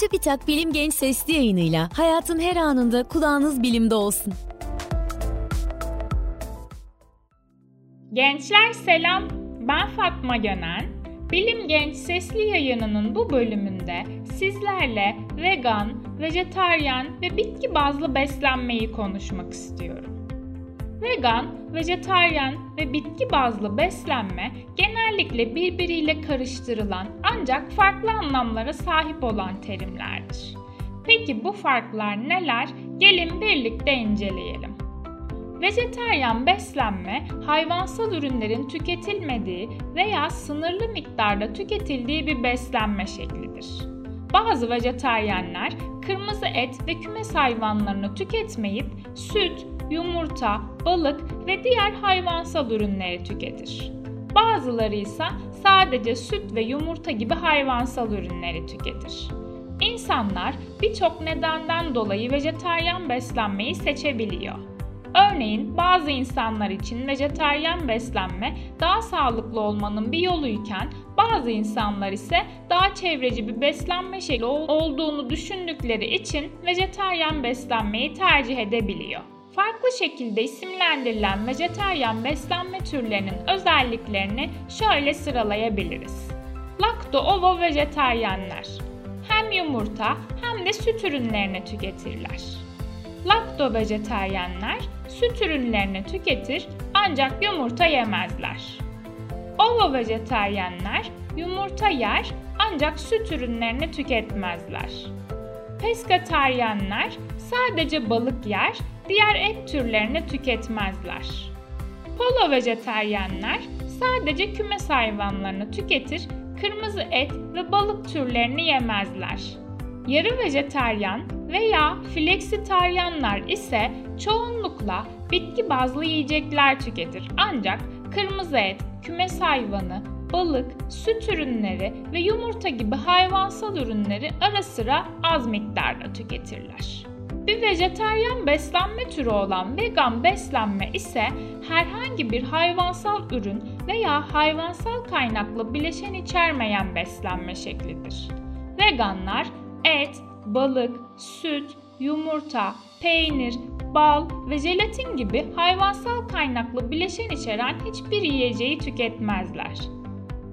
TÜBİTAK Bilim Genç Sesli yayınıyla hayatın her anında kulağınız bilimde olsun. Gençler selam, ben Fatma Gönen. Bilim Genç Sesli yayınının bu bölümünde sizlerle vegan, vejetaryen ve bitki bazlı beslenmeyi konuşmak istiyorum. Vegan, vejetaryen ve bitki bazlı beslenme genellikle birbiriyle karıştırılan ancak farklı anlamlara sahip olan terimlerdir. Peki bu farklar neler? Gelin birlikte inceleyelim. Vejeteryan beslenme, hayvansal ürünlerin tüketilmediği veya sınırlı miktarda tüketildiği bir beslenme şeklidir. Bazı vejeteryenler kırmızı et ve kümes hayvanlarını tüketmeyip süt, yumurta, balık ve diğer hayvansal ürünleri tüketir. Bazıları ise sadece süt ve yumurta gibi hayvansal ürünleri tüketir. İnsanlar birçok nedenden dolayı vejetaryen beslenmeyi seçebiliyor. Örneğin bazı insanlar için vejetaryen beslenme daha sağlıklı olmanın bir yoluyken bazı insanlar ise daha çevreci bir beslenme şekli olduğunu düşündükleri için vejetaryen beslenmeyi tercih edebiliyor. Farklı şekilde isimlendirilen vejetaryen beslenme türlerinin özelliklerini şöyle sıralayabiliriz. Lakto-ovo vejetaryenler hem yumurta hem de süt ürünlerini tüketirler. Lakto vejetaryenler süt ürünlerini tüketir ancak yumurta yemezler. Ovo vejetaryenler yumurta yer ancak süt ürünlerini tüketmezler. Peskataryenler sadece balık yer, diğer et türlerini tüketmezler. Polo vejetaryenler sadece kümes hayvanlarını tüketir, kırmızı et ve balık türlerini yemezler. Yarı vejetaryen veya fleksitaryenler ise çoğunlukla bitki bazlı yiyecekler tüketir ancak kırmızı et, kümes hayvanı, balık, süt ürünleri ve yumurta gibi hayvansal ürünleri ara sıra az miktarda tüketirler. Bir vejetaryen beslenme türü olan vegan beslenme ise herhangi bir hayvansal ürün veya hayvansal kaynaklı bileşen içermeyen beslenme şeklidir. Veganlar et, balık, süt, yumurta, peynir, bal ve jelatin gibi hayvansal kaynaklı bileşen içeren hiçbir yiyeceği tüketmezler.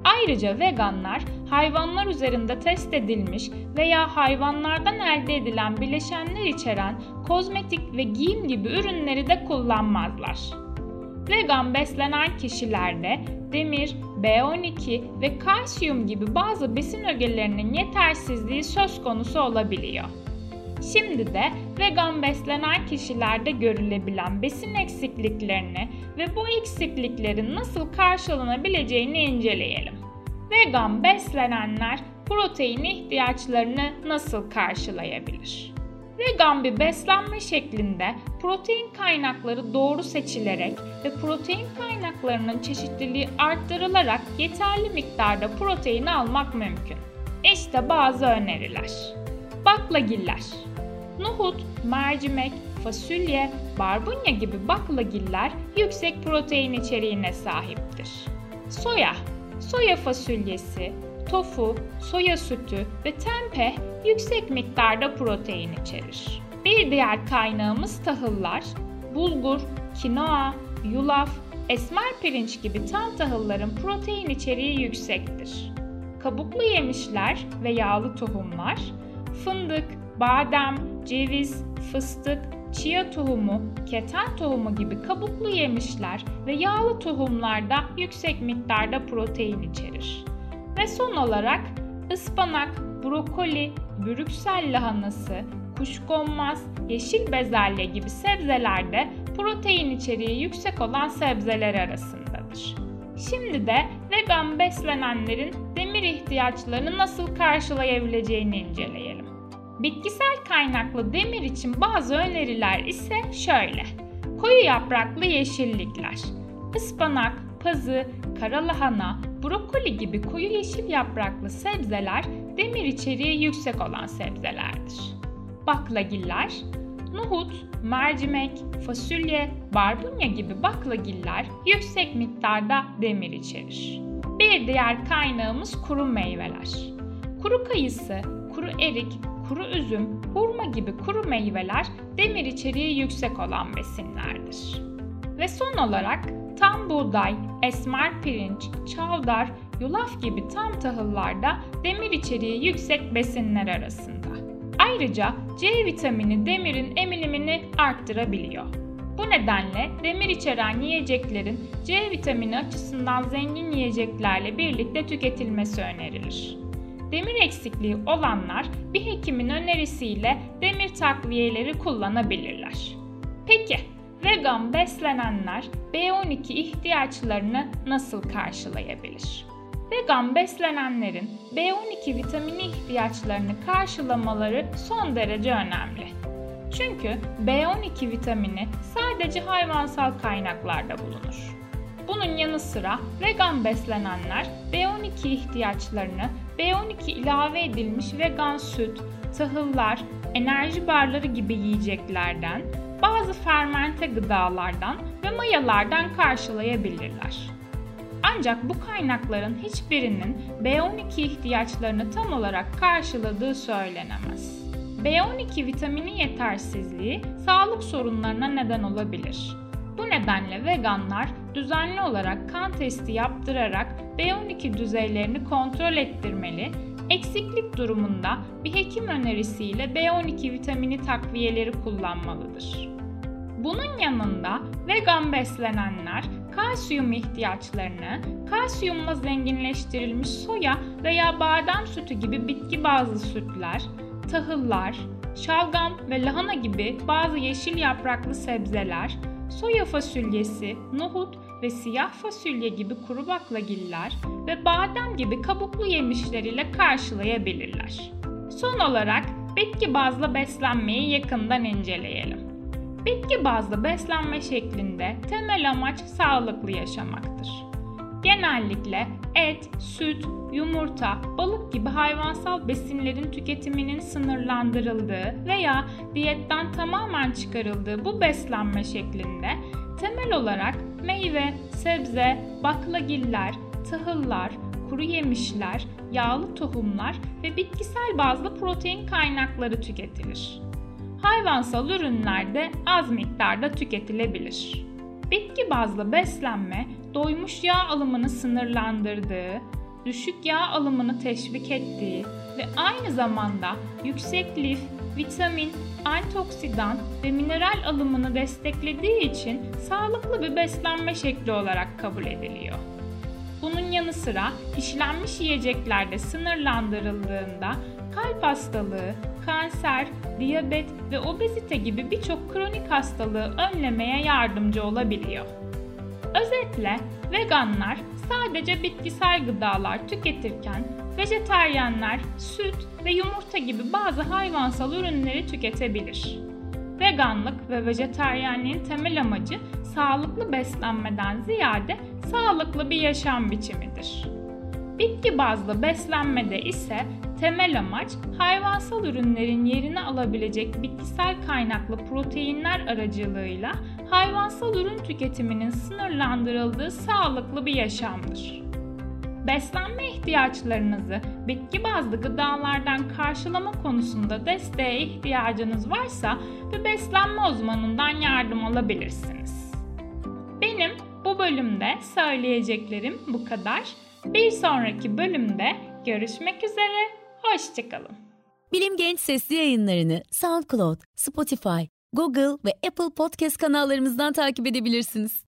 Ayrıca veganlar hayvanlar üzerinde test edilmiş veya hayvanlardan elde edilen bileşenler içeren kozmetik ve giyim gibi ürünleri de kullanmazlar. Vegan beslenen kişilerde demir, B12 ve kalsiyum gibi bazı besin ögelerinin yetersizliği söz konusu olabiliyor. Şimdi de vegan beslenen kişilerde görülebilen besin eksikliklerini ve bu eksikliklerin nasıl karşılanabileceğini inceleyelim. Vegan beslenenler protein ihtiyaçlarını nasıl karşılayabilir? Vegan bir beslenme şeklinde protein kaynakları doğru seçilerek ve protein kaynaklarının çeşitliliği arttırılarak yeterli miktarda protein almak mümkün. İşte bazı öneriler. Baklagiller Nohut, mercimek, fasulye, barbunya gibi baklagiller yüksek protein içeriğine sahiptir. Soya Soya fasulyesi, tofu, soya sütü ve tempeh yüksek miktarda protein içerir. Bir diğer kaynağımız tahıllar. Bulgur, kinoa, yulaf, esmer pirinç gibi tam tahılların protein içeriği yüksektir. Kabuklu yemişler ve yağlı tohumlar, fındık, badem, ceviz, fıstık, chia tohumu, keten tohumu gibi kabuklu yemişler ve yağlı tohumlarda yüksek miktarda protein içerir. Ve son olarak ıspanak, brokoli, brüksel lahanası, kuşkonmaz, yeşil bezelye gibi sebzelerde protein içeriği yüksek olan sebzeler arasındadır. Şimdi de vegan beslenenlerin demir ihtiyaçlarını nasıl karşılayabileceğini inceleyelim. Bitkisel kaynaklı demir için bazı öneriler ise şöyle. Koyu yapraklı yeşillikler, ıspanak, pazı, karalahana, brokoli gibi koyu yeşil yapraklı sebzeler demir içeriği yüksek olan sebzelerdir. Baklagiller, nohut, mercimek, fasulye, barbunya gibi baklagiller yüksek miktarda demir içerir. Bir diğer kaynağımız kuru meyveler. Kuru kayısı, kuru erik, kuru üzüm, hurma gibi kuru meyveler demir içeriği yüksek olan besinlerdir. Ve son olarak tam buğday, esmer pirinç, çavdar, yulaf gibi tam tahıllarda demir içeriği yüksek besinler arasında. Ayrıca C vitamini demirin emilimini arttırabiliyor. Bu nedenle demir içeren yiyeceklerin C vitamini açısından zengin yiyeceklerle birlikte tüketilmesi önerilir. Demir eksikliği olanlar bir hekimin önerisiyle demir takviyeleri kullanabilirler. Peki, vegan beslenenler B12 ihtiyaçlarını nasıl karşılayabilir? Vegan beslenenlerin B12 vitamini ihtiyaçlarını karşılamaları son derece önemli. Çünkü B12 vitamini sadece hayvansal kaynaklarda bulunur. Bunun yanı sıra vegan beslenenler B12 ihtiyaçlarını B12 ilave edilmiş vegan süt, tahıllar, enerji barları gibi yiyeceklerden, bazı fermente gıdalardan ve mayalardan karşılayabilirler. Ancak bu kaynakların hiçbirinin B12 ihtiyaçlarını tam olarak karşıladığı söylenemez. B12 vitamini yetersizliği sağlık sorunlarına neden olabilir. Bu nedenle veganlar düzenli olarak kan testi yaptırarak B12 düzeylerini kontrol ettirmeli, eksiklik durumunda bir hekim önerisiyle B12 vitamini takviyeleri kullanmalıdır. Bunun yanında vegan beslenenler kalsiyum ihtiyaçlarını kalsiyumla zenginleştirilmiş soya veya badem sütü gibi bitki bazlı sütler, tahıllar, şalgam ve lahana gibi bazı yeşil yapraklı sebzeler, soya fasulyesi, nohut ve siyah fasulye gibi kuru baklagiller ve badem gibi kabuklu yemişler ile karşılayabilirler. Son olarak bitki bazlı beslenmeyi yakından inceleyelim. Bitki bazlı beslenme şeklinde temel amaç sağlıklı yaşamaktır. Genellikle et, süt, yumurta, balık gibi hayvansal besinlerin tüketiminin sınırlandırıldığı veya diyetten tamamen çıkarıldığı bu beslenme şeklinde temel olarak meyve, sebze, baklagiller, tahıllar, kuru yemişler, yağlı tohumlar ve bitkisel bazlı protein kaynakları tüketilir. Hayvansal ürünler de az miktarda tüketilebilir. Bitki bazlı beslenme doymuş yağ alımını sınırlandırdığı, düşük yağ alımını teşvik ettiği ve aynı zamanda yüksek lif, vitamin, antioksidan ve mineral alımını desteklediği için sağlıklı bir beslenme şekli olarak kabul ediliyor. Bunun yanı sıra işlenmiş yiyeceklerde sınırlandırıldığında kalp hastalığı, kanser, diyabet ve obezite gibi birçok kronik hastalığı önlemeye yardımcı olabiliyor. Özetle veganlar sadece bitkisel gıdalar tüketirken vejeteryenler süt ve yumurta gibi bazı hayvansal ürünleri tüketebilir. Veganlık ve vejeteryenliğin temel amacı sağlıklı beslenmeden ziyade sağlıklı bir yaşam biçimidir. Bitki bazlı beslenmede ise temel amaç hayvansal ürünlerin yerini alabilecek bitkisel kaynaklı proteinler aracılığıyla hayvansal ürün tüketiminin sınırlandırıldığı sağlıklı bir yaşamdır. Beslenme ihtiyaçlarınızı bitki bazlı gıdalardan karşılama konusunda desteğe ihtiyacınız varsa bir beslenme uzmanından yardım alabilirsiniz. Benim bu bölümde söyleyeceklerim bu kadar. Bir sonraki bölümde görüşmek üzere, hoşçakalın. Bilim Genç sesli yayınlarını SoundCloud, Spotify, Google ve Apple Podcast kanallarımızdan takip edebilirsiniz.